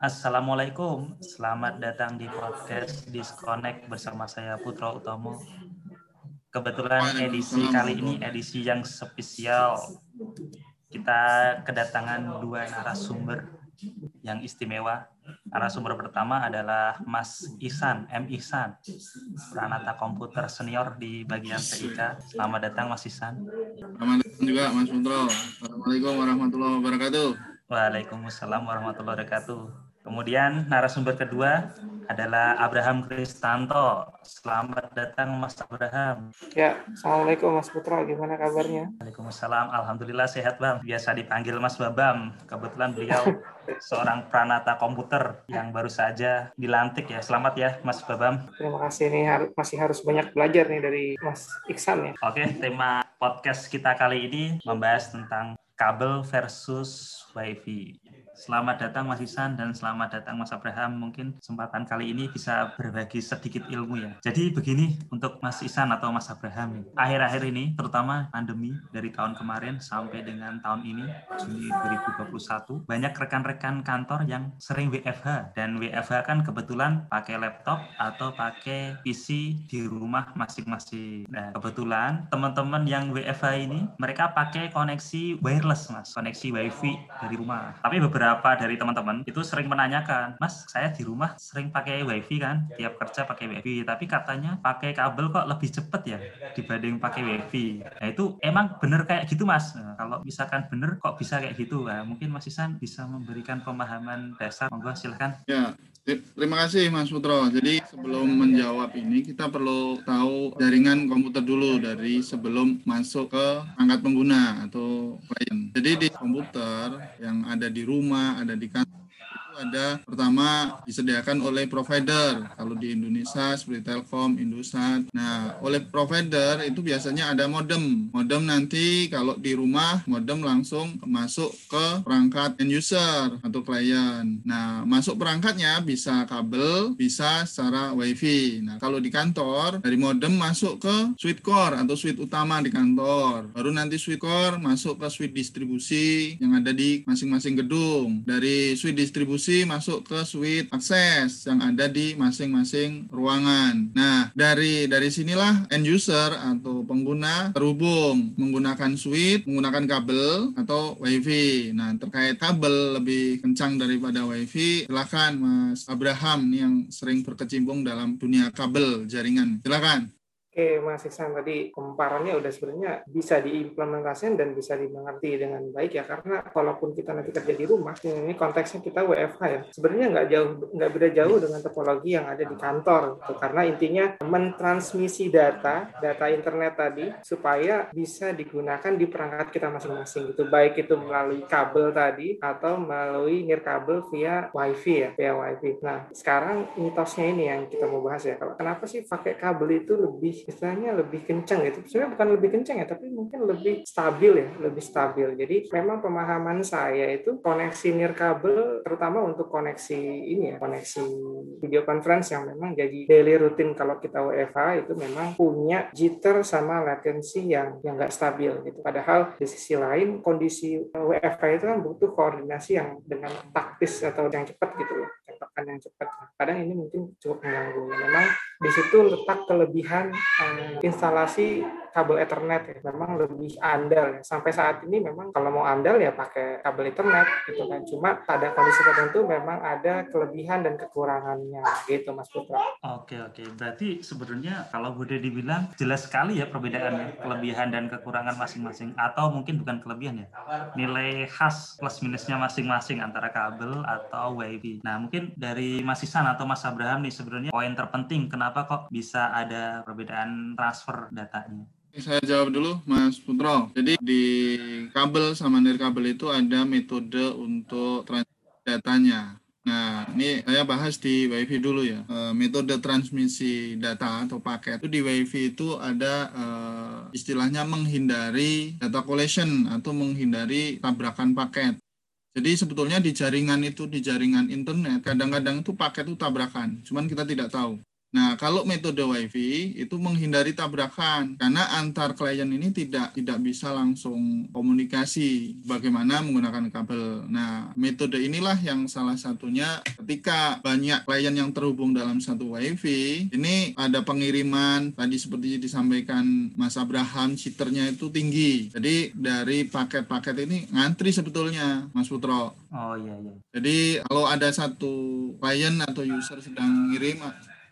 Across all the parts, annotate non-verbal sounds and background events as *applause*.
Assalamualaikum, selamat datang di podcast Disconnect bersama saya Putra Utomo. Kebetulan edisi kali ini edisi yang spesial. Kita kedatangan dua narasumber yang istimewa. Narasumber pertama adalah Mas Isan, M. Isan, Pranata Komputer Senior di bagian TIK. Selamat datang Mas Isan. Selamat datang juga Mas Putra. Assalamualaikum warahmatullahi wabarakatuh. Waalaikumsalam warahmatullahi wabarakatuh. Kemudian narasumber kedua adalah Abraham Kristanto. Selamat datang Mas Abraham. Ya, Assalamualaikum Mas Putra, gimana kabarnya? Waalaikumsalam, Alhamdulillah sehat Bang. Biasa dipanggil Mas Babam. Kebetulan beliau *laughs* seorang pranata komputer yang baru saja dilantik ya. Selamat ya Mas Babam. Terima kasih nih, masih harus banyak belajar nih dari Mas Iksan ya. Oke, tema podcast kita kali ini membahas tentang kabel versus wifi. Selamat datang Mas Isan dan selamat datang Mas Abraham. Mungkin kesempatan kali ini bisa berbagi sedikit ilmu ya. Jadi begini untuk Mas Isan atau Mas Abraham. Akhir-akhir ini terutama pandemi dari tahun kemarin sampai dengan tahun ini Juni 2021 banyak rekan-rekan kantor yang sering WFH dan WFH kan kebetulan pakai laptop atau pakai PC di rumah masing-masing. Nah, kebetulan teman-teman yang WFH ini mereka pakai koneksi wireless Mas, koneksi WiFi dari rumah. Tapi beberapa beberapa dari teman-teman itu sering menanyakan, Mas, saya di rumah sering pakai wifi kan, tiap kerja pakai wifi, tapi katanya pakai kabel kok lebih cepet ya dibanding pakai wifi. Nah itu emang bener kayak gitu Mas. Nah, kalau misalkan bener kok bisa kayak gitu? Nah, mungkin Mas Isan bisa memberikan pemahaman dasar. Monggo silahkan. Ya, Terima kasih Mas Putro. Jadi sebelum menjawab ini kita perlu tahu jaringan komputer dulu dari sebelum masuk ke angkat pengguna atau klien. Jadi di komputer yang ada di rumah, ada di kantor ada pertama disediakan oleh provider. Kalau di Indonesia seperti Telkom, Indosat. Nah, oleh provider itu biasanya ada modem. Modem nanti kalau di rumah modem langsung masuk ke perangkat end user atau klien. Nah, masuk perangkatnya bisa kabel, bisa secara WiFi. Nah, kalau di kantor dari modem masuk ke switch core atau switch utama di kantor. Baru nanti switch core masuk ke switch distribusi yang ada di masing-masing gedung. Dari switch distribusi masuk ke suite akses yang ada di masing-masing ruangan. Nah, dari dari sinilah end user atau pengguna terhubung menggunakan suite, menggunakan kabel atau WiFi. Nah, terkait kabel lebih kencang daripada WiFi, silakan Mas Abraham yang sering berkecimpung dalam dunia kabel jaringan. Silakan. Oke, Mas Iksan tadi komparannya udah sebenarnya bisa diimplementasikan dan bisa dimengerti dengan baik ya karena walaupun kita nanti kerja di rumah ini konteksnya kita WFH ya sebenarnya nggak jauh nggak beda jauh dengan topologi yang ada di kantor gitu. karena intinya mentransmisi data data internet tadi supaya bisa digunakan di perangkat kita masing-masing gitu baik itu melalui kabel tadi atau melalui nirkabel via wifi ya via wifi. Nah sekarang mitosnya ini yang kita mau bahas ya kalau kenapa sih pakai kabel itu lebih istilahnya lebih kencang gitu. Sebenarnya bukan lebih kencang ya, tapi mungkin lebih stabil ya, lebih stabil. Jadi memang pemahaman saya itu koneksi nirkabel terutama untuk koneksi ini ya, koneksi video conference yang memang jadi daily rutin kalau kita WFH itu memang punya jitter sama latency yang yang nggak stabil gitu. Padahal di sisi lain kondisi WFH itu kan butuh koordinasi yang dengan taktis atau yang cepat gitu loh, yang cepat. Kadang ini mungkin cukup mengganggu. Memang di situ letak kelebihan instalasi kabel Ethernet ya memang lebih andal ya. Sampai saat ini memang kalau mau andal ya pakai kabel Ethernet gitu kan. Cuma pada kondisi tertentu memang ada kelebihan dan kekurangannya gitu Mas Putra. Oke oke. Berarti sebenarnya kalau boleh dibilang jelas sekali ya perbedaannya kelebihan dan kekurangan masing-masing atau mungkin bukan kelebihan ya. Nilai khas plus minusnya masing-masing antara kabel atau wifi. Nah, mungkin dari Mas Isan atau Mas Abraham nih sebenarnya poin terpenting kenapa kok bisa ada perbedaan transfer datanya. Saya jawab dulu, Mas Putro. Jadi di kabel sama nirkabel itu ada metode untuk transmisi datanya. Nah, ini saya bahas di WiFi dulu ya. E, metode transmisi data atau paket itu di WiFi itu ada e, istilahnya menghindari data collision atau menghindari tabrakan paket. Jadi sebetulnya di jaringan itu di jaringan internet kadang-kadang itu paket itu tabrakan, cuman kita tidak tahu. Nah, kalau metode WiFi itu menghindari tabrakan karena antar klien ini tidak tidak bisa langsung komunikasi bagaimana menggunakan kabel. Nah, metode inilah yang salah satunya ketika banyak klien yang terhubung dalam satu WiFi, ini ada pengiriman tadi seperti disampaikan Mas Abraham, cheaternya itu tinggi. Jadi dari paket-paket ini ngantri sebetulnya, Mas Putro. Oh iya iya. Jadi kalau ada satu klien atau user sedang ngirim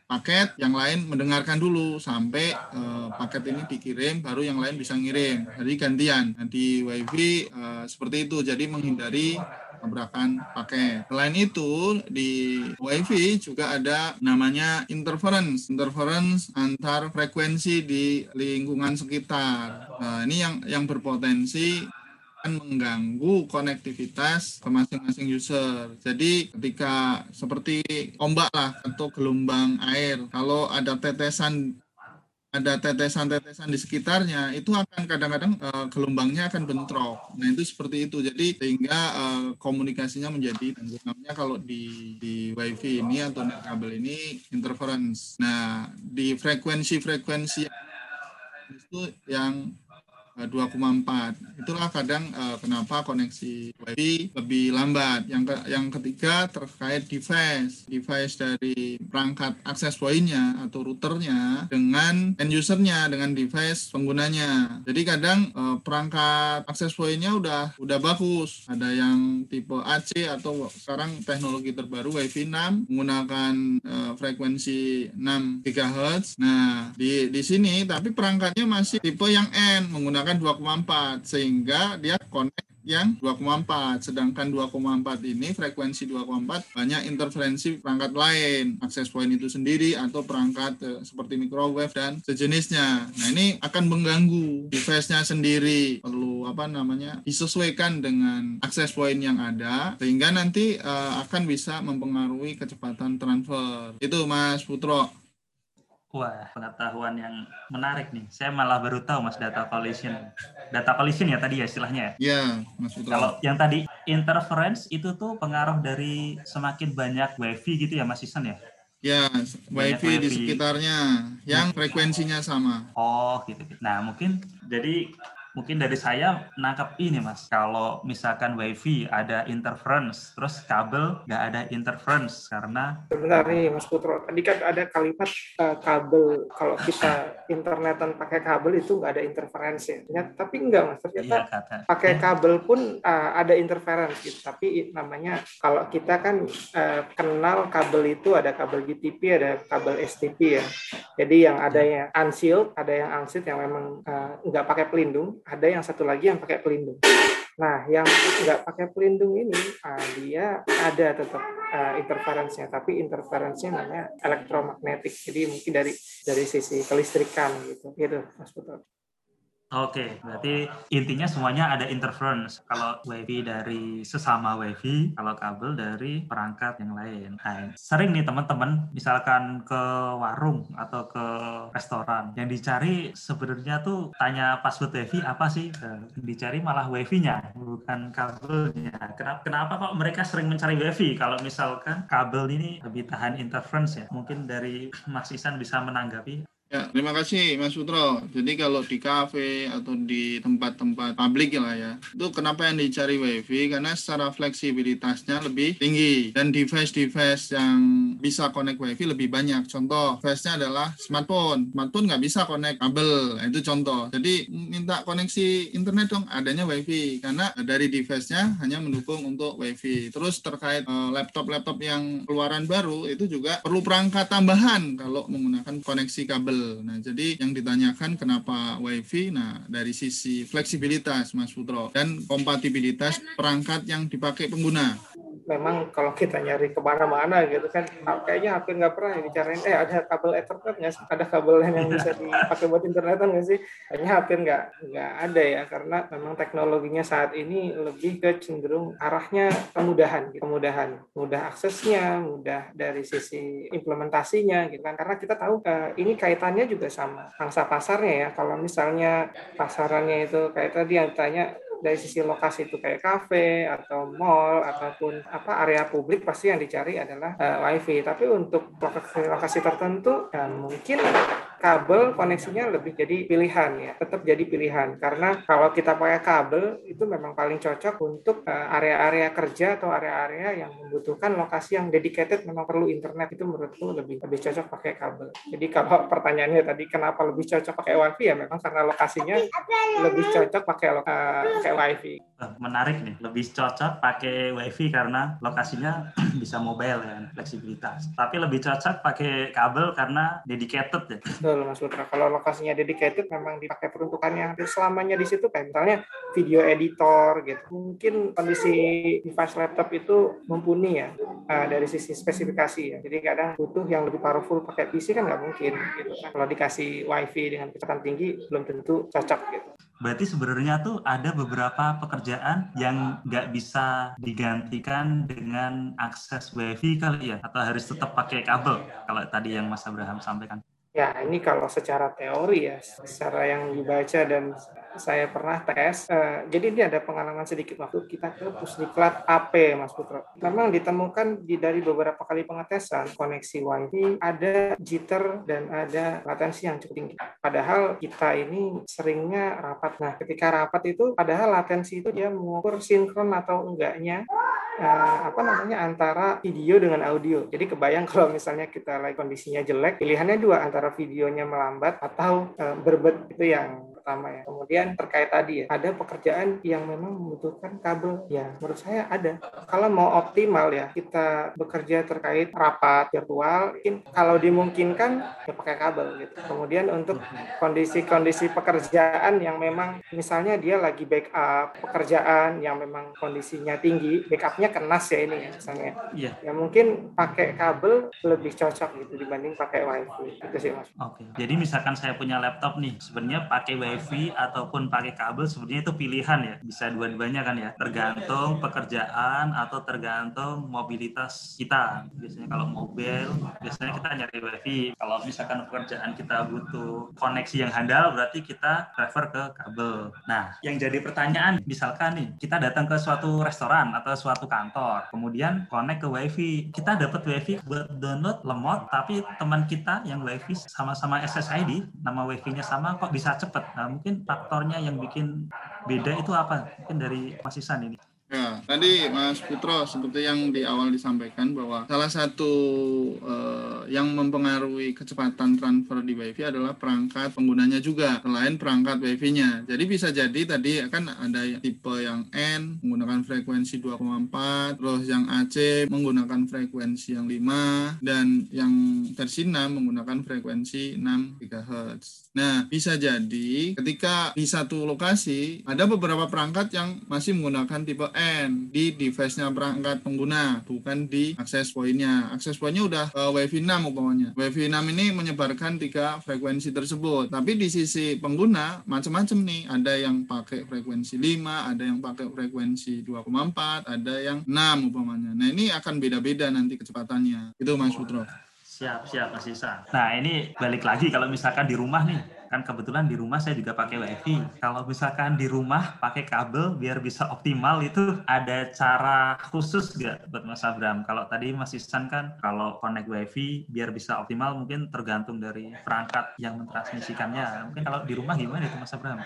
paket, yang lain mendengarkan dulu sampai uh, paket ini dikirim, baru yang lain bisa ngirim. Jadi gantian. Di WiFi uh, seperti itu, jadi menghindari tabrakan paket. Selain itu di WiFi juga ada namanya interference, interference antar frekuensi di lingkungan sekitar. Nah, ini yang yang berpotensi akan mengganggu konektivitas ke masing-masing user. Jadi ketika seperti ombak lah atau gelombang air, kalau ada tetesan ada tetesan-tetesan di sekitarnya itu akan kadang-kadang uh, gelombangnya akan bentrok. Nah itu seperti itu. Jadi sehingga uh, komunikasinya menjadi namanya kalau di di WiFi ini atau net kabel ini interference. Nah di frekuensi-frekuensi itu yang 2,4. Itulah kadang uh, kenapa koneksi WiFi lebih lambat. Yang ke, yang ketiga terkait device, device dari perangkat akses pointnya atau routernya dengan end usernya dengan device penggunanya. Jadi kadang uh, perangkat akses pointnya udah udah bagus. Ada yang tipe AC atau sekarang teknologi terbaru WiFi 6 menggunakan uh, frekuensi 6 GHz. Nah di di sini tapi perangkatnya masih tipe yang N menggunakan menggunakan 2,4 sehingga dia connect yang 2,4 sedangkan 2,4 ini frekuensi 2,4 banyak interferensi perangkat lain. Akses point itu sendiri atau perangkat eh, seperti microwave dan sejenisnya. Nah ini akan mengganggu device-nya sendiri. Perlu apa namanya disesuaikan dengan akses point yang ada sehingga nanti eh, akan bisa mempengaruhi kecepatan transfer. Itu Mas Putro Wah, pengetahuan yang menarik nih. Saya malah baru tahu Mas data collision. Data collision ya tadi ya istilahnya ya? Iya, Mas. Kalau yang tadi interference itu tuh pengaruh dari semakin banyak wifi gitu ya Mas Isan ya? Ya, wifi, wifi di sekitarnya yang frekuensinya sama. Oh, gitu. Nah, mungkin jadi mungkin dari saya nangkap ini mas. Kalau misalkan wifi ada interference terus kabel nggak ada interference karena benar nih mas Putro. Tadi kan ada kalimat uh, kabel. Kalau kita internetan pakai kabel itu nggak ada interferensi ya. Tapi enggak mas? Ternyata iya, kata. pakai kabel pun uh, ada interference gitu. Tapi namanya kalau kita kan uh, kenal kabel itu ada kabel GTP ada kabel STP ya jadi yang adanya unsealed ada yang unsealed yang memang uh, nggak pakai pelindung ada yang satu lagi yang pakai pelindung. Nah, yang nggak pakai pelindung ini, uh, dia ada tetap uh, interferensinya, tapi interferensinya namanya elektromagnetik. Jadi mungkin dari dari sisi kelistrikan gitu, gitu, Mas Putra. Oke, berarti intinya semuanya ada interference. Kalau WiFi dari sesama WiFi, kalau kabel dari perangkat yang lain. Nah, sering nih teman-teman, misalkan ke warung atau ke restoran, yang dicari sebenarnya tuh tanya password WiFi apa sih? Nah, dicari malah WiFi-nya, bukan kabelnya. Kenapa, kenapa kok mereka sering mencari WiFi? Kalau misalkan kabel ini lebih tahan interference ya? Mungkin dari Mas Isan bisa menanggapi Ya, terima kasih Mas Putro. Jadi kalau di kafe atau di tempat-tempat publik lah ya, itu kenapa yang dicari WiFi? Karena secara fleksibilitasnya lebih tinggi dan device-device yang bisa connect WiFi lebih banyak. Contoh, device-nya adalah smartphone. Smartphone nggak bisa connect kabel, nah, itu contoh. Jadi minta koneksi internet dong, adanya WiFi karena dari device-nya hanya mendukung untuk WiFi. Terus terkait eh, laptop-laptop yang keluaran baru itu juga perlu perangkat tambahan kalau menggunakan koneksi kabel Nah, jadi yang ditanyakan kenapa WiFi? Nah, dari sisi fleksibilitas Mas Putro. Dan kompatibilitas perangkat yang dipakai pengguna memang kalau kita nyari ke mana-mana gitu kan kayaknya hampir nggak pernah dicariin eh ada kabel Ethernet nggak sih? Ada kabel yang bisa dipakai buat internetan nggak sih? Kayaknya hampir nggak nggak ada ya karena memang teknologinya saat ini lebih ke cenderung arahnya kemudahan gitu. kemudahan mudah aksesnya mudah dari sisi implementasinya gitu kan. Karena kita tahu uh, ini kaitannya juga sama pangsa pasarnya ya. Kalau misalnya pasarannya itu kayak tadi yang ditanya dari sisi lokasi itu kayak kafe atau mall ataupun apa area publik pasti yang dicari adalah uh, wifi. Tapi untuk lokasi-lokasi tertentu ya mungkin kabel koneksinya lebih jadi pilihan ya, tetap jadi pilihan karena kalau kita pakai kabel itu memang paling cocok untuk eh, area-area kerja atau area-area yang membutuhkan lokasi yang dedicated memang perlu internet itu menurutku lebih lebih cocok pakai kabel. Jadi kalau *laughs* pertanyaannya tadi kenapa lebih cocok pakai wifi ya memang karena lokasinya lebih cocok pakai uh, pakai wifi. Menarik nih, lebih cocok pakai wifi karena lokasinya *clears throat* bisa mobile dan fleksibilitas. Tapi lebih cocok pakai kabel karena dedicated ya *laughs* Betul Mas Putra. Kalau lokasinya dedicated memang dipakai peruntukannya hampir selamanya di situ kayak misalnya video editor gitu. Mungkin kondisi device laptop itu mumpuni ya uh, dari sisi spesifikasi ya. Jadi kadang butuh yang lebih powerful pakai PC kan nggak mungkin gitu. Kan. Kalau dikasih WiFi dengan kecepatan tinggi belum tentu cocok gitu. Berarti sebenarnya tuh ada beberapa pekerjaan yang nggak bisa digantikan dengan akses WiFi kali ya? Atau harus tetap pakai kabel kalau tadi yang Mas Abraham sampaikan? Ya, ini kalau secara teori ya, secara yang dibaca dan saya pernah tes. Uh, jadi ini ada pengalaman sedikit waktu kita ke Pusdiklat AP, Mas Putro. Memang ditemukan di dari beberapa kali pengetesan koneksi WiFi ada jitter dan ada latensi yang cukup tinggi. Padahal kita ini seringnya rapat. Nah, ketika rapat itu, padahal latensi itu dia mengukur sinkron atau enggaknya uh, apa namanya antara video dengan audio. Jadi kebayang kalau misalnya kita lagi kondisinya jelek, pilihannya dua antara videonya melambat atau uh, berbet itu yang pertama ya. Kemudian terkait tadi ya, ada pekerjaan yang memang membutuhkan kabel. Ya, menurut saya ada. Kalau mau optimal ya, kita bekerja terkait rapat virtual, mungkin kalau dimungkinkan ya pakai kabel gitu. Kemudian untuk kondisi-kondisi pekerjaan yang memang misalnya dia lagi backup pekerjaan yang memang kondisinya tinggi, backupnya kenas ya ini ya misalnya. Iya. Ya mungkin pakai kabel lebih cocok gitu dibanding pakai wifi. Itu sih mas. Oke. Jadi misalkan saya punya laptop nih, sebenarnya pakai wifi wifi ataupun pakai kabel sebenarnya itu pilihan ya. Bisa dua-duanya kan ya. Tergantung pekerjaan atau tergantung mobilitas kita. Biasanya kalau mobil biasanya kita nyari wifi. Kalau misalkan pekerjaan kita butuh koneksi yang handal berarti kita prefer ke kabel. Nah yang jadi pertanyaan misalkan nih kita datang ke suatu restoran atau suatu kantor kemudian connect ke wifi. Kita dapat wifi buat download lemot tapi teman kita yang wifi sama-sama SSID nama wifi-nya sama kok bisa cepet? Nah, mungkin faktornya yang bikin beda itu apa? Mungkin dari Mas Isan ini. Ya, tadi Mas Putro seperti yang di awal disampaikan bahwa salah satu uh, yang mempengaruhi kecepatan transfer di WiFi adalah perangkat penggunanya juga selain perangkat WiFi-nya. Jadi bisa jadi tadi kan ada tipe yang N menggunakan frekuensi 2,4, terus yang AC menggunakan frekuensi yang 5 dan yang versi 6 menggunakan frekuensi 6 GHz. Nah, bisa jadi ketika di satu lokasi ada beberapa perangkat yang masih menggunakan tipe N di device-nya perangkat pengguna, bukan di akses point-nya. Akses point-nya udah uh, WiFi 6 umpamanya. WiFi 6 ini menyebarkan tiga frekuensi tersebut. Tapi di sisi pengguna macam-macam nih. Ada yang pakai frekuensi 5, ada yang pakai frekuensi 2,4, ada yang 6 umpamanya. Nah, ini akan beda-beda nanti kecepatannya. Itu Mas Putro. Siap, siap Mas Isa. Nah ini balik lagi kalau misalkan di rumah nih, kan kebetulan di rumah saya juga pakai wifi. Kalau misalkan di rumah pakai kabel biar bisa optimal itu ada cara khusus nggak buat Mas Abram? Kalau tadi Mas Isan kan kalau connect wifi biar bisa optimal mungkin tergantung dari perangkat yang mentransmisikannya. Mungkin kalau di rumah gimana itu Mas Abram?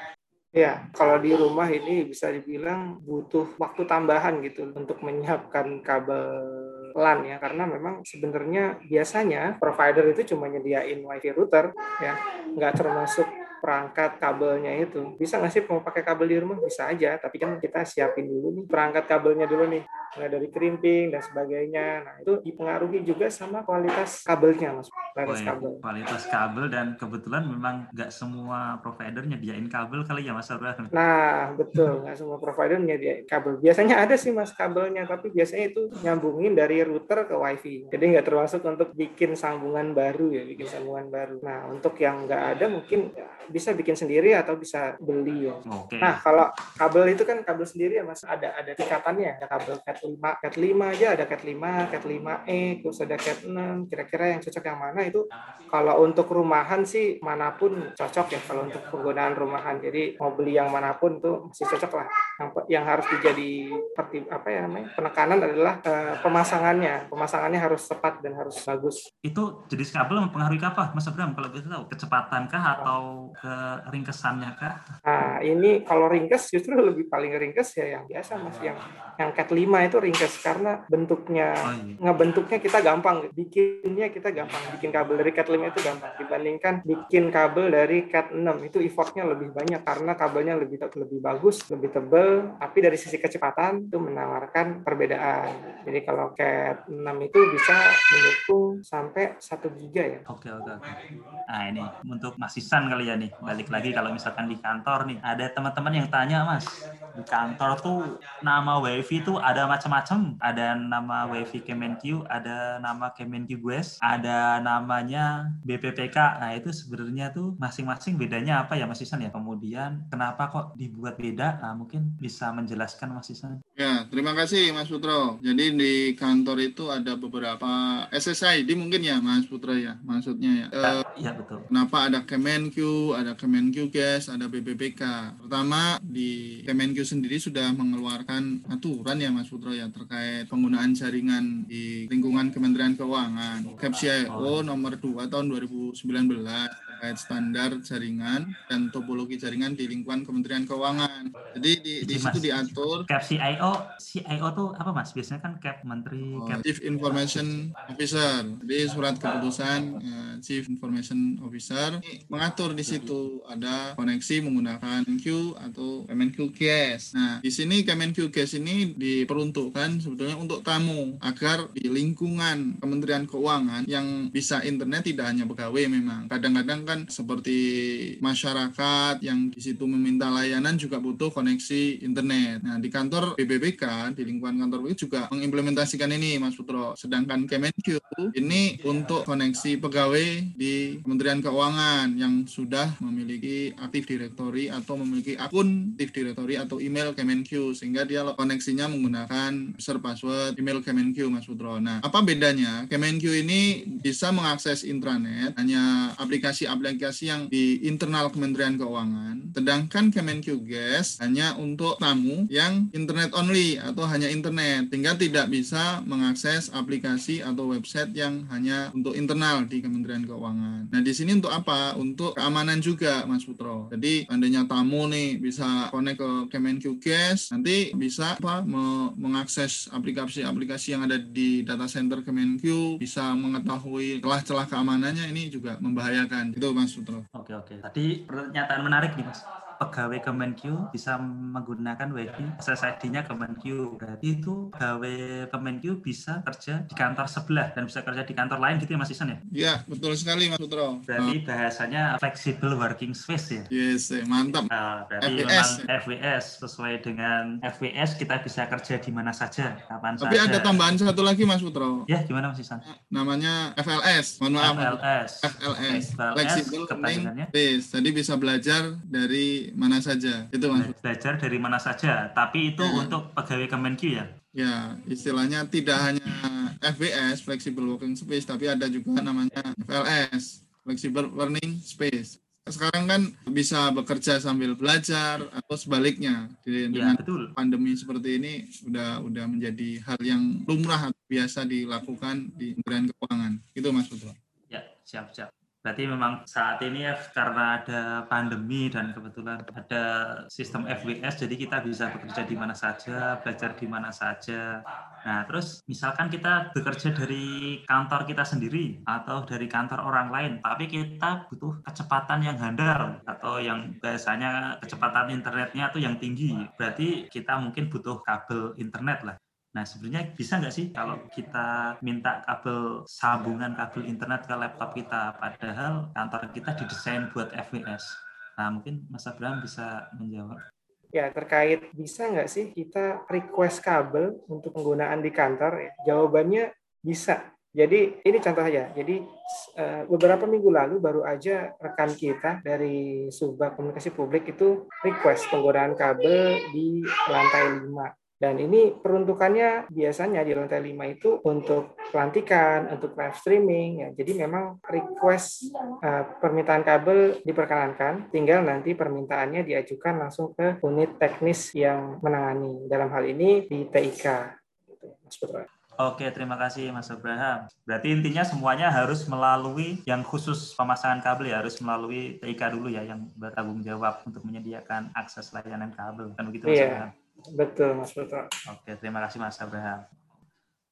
Ya, kalau di rumah ini bisa dibilang butuh waktu tambahan gitu untuk menyiapkan kabel LAN ya karena memang sebenarnya biasanya provider itu cuma nyediain wifi router ya. Nggak termasuk perangkat kabelnya itu. Bisa nggak sih mau pakai kabel di rumah? Bisa aja tapi kan kita siapin dulu nih perangkat kabelnya dulu nih mulai dari crimping dan sebagainya nah itu dipengaruhi juga sama kualitas kabelnya mas kualitas oh, ya. kabel kualitas kabel dan kebetulan memang nggak semua provider nyediain kabel kali ya mas nah betul nggak semua provider nyediain kabel biasanya ada sih mas kabelnya tapi biasanya itu nyambungin dari router ke wifi jadi nggak termasuk untuk bikin sambungan baru ya bikin sambungan baru nah untuk yang nggak ada mungkin ya, bisa bikin sendiri atau bisa beli ya. Okay. Nah, kalau kabel itu kan kabel sendiri ya Mas, ada ada tingkatannya. Ada kabel Cat 5, Cat 5 aja ada Cat 5, Cat 5E, terus ada Cat 6. Kira-kira yang cocok yang mana itu. Kalau untuk rumahan sih mana pun cocok ya kalau untuk penggunaan rumahan. Jadi mau beli yang mana pun tuh masih cocok lah. Yang, yang harus dijadi seperti apa ya namanya penekanan adalah uh, pemasangannya. Pemasangannya harus tepat dan harus bagus. Itu jenis kabel mempengaruhi apa Mas Abram kalau bisa tahu kecepatan kah atau keringkesannya kah? Nah ini kalau ringkes justru lebih paling ringkes ya yang biasa mas. Yang yang cat 5 itu ringkes karena bentuknya oh, iya. ngebentuknya kita gampang. Bikinnya kita gampang. Bikin kabel dari cat 5 itu gampang. Dibandingkan bikin kabel dari cat 6 itu effortnya lebih banyak karena kabelnya lebih lebih bagus lebih tebal tapi dari sisi kecepatan itu menawarkan perbedaan. Jadi kalau cat 6 itu bisa mendukung sampai 1 giga ya. Oke oke oke. Nah ini untuk Mas Isan kali ya nih. Balik lagi kalau misalkan di kantor nih. Ada teman-teman yang tanya Mas di kantor tuh nama wifi tuh ada macam-macam. Ada nama wifi Kemenq ada nama Kemenq West ada namanya BPPK nah itu sebenarnya tuh masing-masing bedanya apa ya Mas Isan ya? Kemudian kenapa kok dibuat beda? Nah, mungkin bisa menjelaskan Mas Isan. Ya terima kasih Mas Putro. Jadi di kantor itu ada beberapa SSID mungkin ya Mas Putro ya maksudnya ya. Ya, uh, ya betul. Kenapa ada Kemenq ada Kemenq Gas ada BPPK pertama di Kemenq sendiri sudah mengeluarkan aturan ya Mas Putro ya terkait penggunaan jaringan di lingkungan Kementerian Keuangan. CAPSIO nomor 2 tahun 2019 terkait standar jaringan dan topologi jaringan di lingkungan Kementerian Keuangan. Jadi di, di situ diatur Cap CIO, CIO tuh apa Mas? Biasanya kan Cap Menteri oh, Cap Chief Information Officer. Jadi surat keputusan uh, Chief Information Officer mengatur di situ ada koneksi menggunakan Q atau MNQ Gas. Nah, di sini Kemenq Gas ini diperuntukkan sebetulnya untuk tamu agar di lingkungan Kementerian Keuangan yang bisa internet tidak hanya pegawai memang. Kadang-kadang kan seperti masyarakat yang di situ meminta layanan juga butuh koneksi internet. Nah, di kantor BBBK, di lingkungan kantor BBBK juga mengimplementasikan ini, Mas Putro. Sedangkan Kemenq ini untuk koneksi pegawai di Kementerian Keuangan yang sudah memiliki aktif directory atau memiliki akun aktif directory atau email Kemenq sehingga dia koneksinya menggunakan user password email Kemenq Mas Putro. Nah, apa bedanya? Kemenq ini bisa mengakses intranet hanya aplikasi-aplikasi aplikasi yang di internal Kementerian Keuangan. Sedangkan Kemenq Gas hanya untuk tamu yang internet only atau hanya internet, sehingga tidak bisa mengakses aplikasi atau website yang hanya untuk internal di Kementerian Keuangan. Nah, di sini untuk apa? Untuk keamanan juga, Mas Putro. Jadi, andainya tamu nih bisa connect ke Kemenq Gas, nanti bisa apa? Me mengakses aplikasi-aplikasi yang ada di data center Kemenq, bisa mengetahui celah-celah keamanannya ini juga membahayakan. Itu Mas Putro. Oke oke. Tadi pernyataan menarik nih Mas pegawai Kemenq bisa menggunakan WiFi SSID-nya Kemenq. Berarti itu pegawai Kemenq bisa kerja di kantor sebelah dan bisa kerja di kantor lain gitu ya Mas Isan ya? Iya, betul sekali Mas Putro. Berarti oh. bahasanya flexible working space ya? Yes, eh, mantap. Nah, berarti FWS. memang FWS sesuai dengan FWS kita bisa kerja di mana saja, kapan Tapi saja. ada tambahan satu lagi Mas Putro. Ya, gimana Mas Isan? Namanya FLS. Mohon maaf. FLS. FLS. FLS Flexible Learning Space. Jadi bisa belajar dari mana saja. Itu Mas. Belajar dari mana saja, tapi itu ya. untuk pegawai Kemenq ya? Ya, istilahnya tidak hanya FWS Flexible Working Space, tapi ada juga namanya FLS Flexible Learning Space. Sekarang kan bisa bekerja sambil belajar atau sebaliknya. Jadi ya, dengan betul. pandemi seperti ini udah udah menjadi hal yang lumrah biasa dilakukan di Kementerian Keuangan. Itu Mas Putra. Ya, siap siap. Berarti memang saat ini ya karena ada pandemi dan kebetulan ada sistem FWS, jadi kita bisa bekerja di mana saja, belajar di mana saja. Nah, terus misalkan kita bekerja dari kantor kita sendiri atau dari kantor orang lain, tapi kita butuh kecepatan yang handal atau yang biasanya kecepatan internetnya tuh yang tinggi. Berarti kita mungkin butuh kabel internet lah. Nah, sebenarnya bisa nggak sih kalau kita minta kabel sambungan kabel internet ke laptop kita, padahal kantor kita didesain buat FWS. Nah, mungkin Mas Abraham bisa menjawab. Ya, terkait bisa nggak sih kita request kabel untuk penggunaan di kantor? Ya, jawabannya bisa. Jadi ini contoh aja. Jadi eh, beberapa minggu lalu baru aja rekan kita dari Subak Komunikasi Publik itu request penggunaan kabel di lantai 5 Dan ini peruntukannya biasanya di lantai 5 itu untuk pelantikan, untuk live streaming. Ya. Jadi memang request uh, permintaan kabel diperkenankan, tinggal nanti permintaannya diajukan langsung ke unit teknis yang menangani. Dalam hal ini di TIK. Gitu, Mas Putra. Oke, terima kasih Mas Abraham. Berarti intinya semuanya harus melalui yang khusus pemasangan kabel ya harus melalui TIK dulu ya yang bertanggung jawab untuk menyediakan akses layanan kabel. Kan begitu Mas iya, Abraham? Betul Mas Putra. Oke, terima kasih Mas Abraham.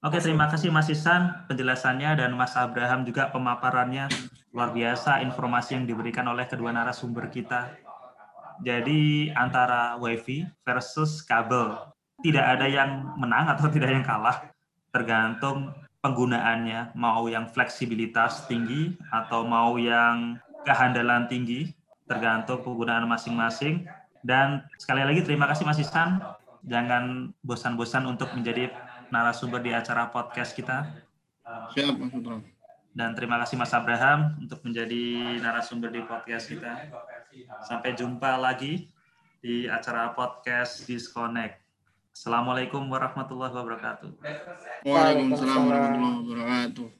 Oke, terima kasih Mas Isan penjelasannya dan Mas Abraham juga pemaparannya luar biasa informasi yang diberikan oleh kedua narasumber kita. Jadi antara WiFi versus kabel tidak ada yang menang atau *laughs* tidak yang kalah tergantung penggunaannya, mau yang fleksibilitas tinggi atau mau yang kehandalan tinggi, tergantung penggunaan masing-masing. Dan sekali lagi terima kasih Mas Isan, jangan bosan-bosan untuk menjadi narasumber di acara podcast kita. Siap, Mas Putra. Dan terima kasih Mas Abraham untuk menjadi narasumber di podcast kita. Sampai jumpa lagi di acara podcast Disconnect. Assalamualaikum warahmatullahi wabarakatuh. Waalaikumsalam warahmatullahi wabarakatuh.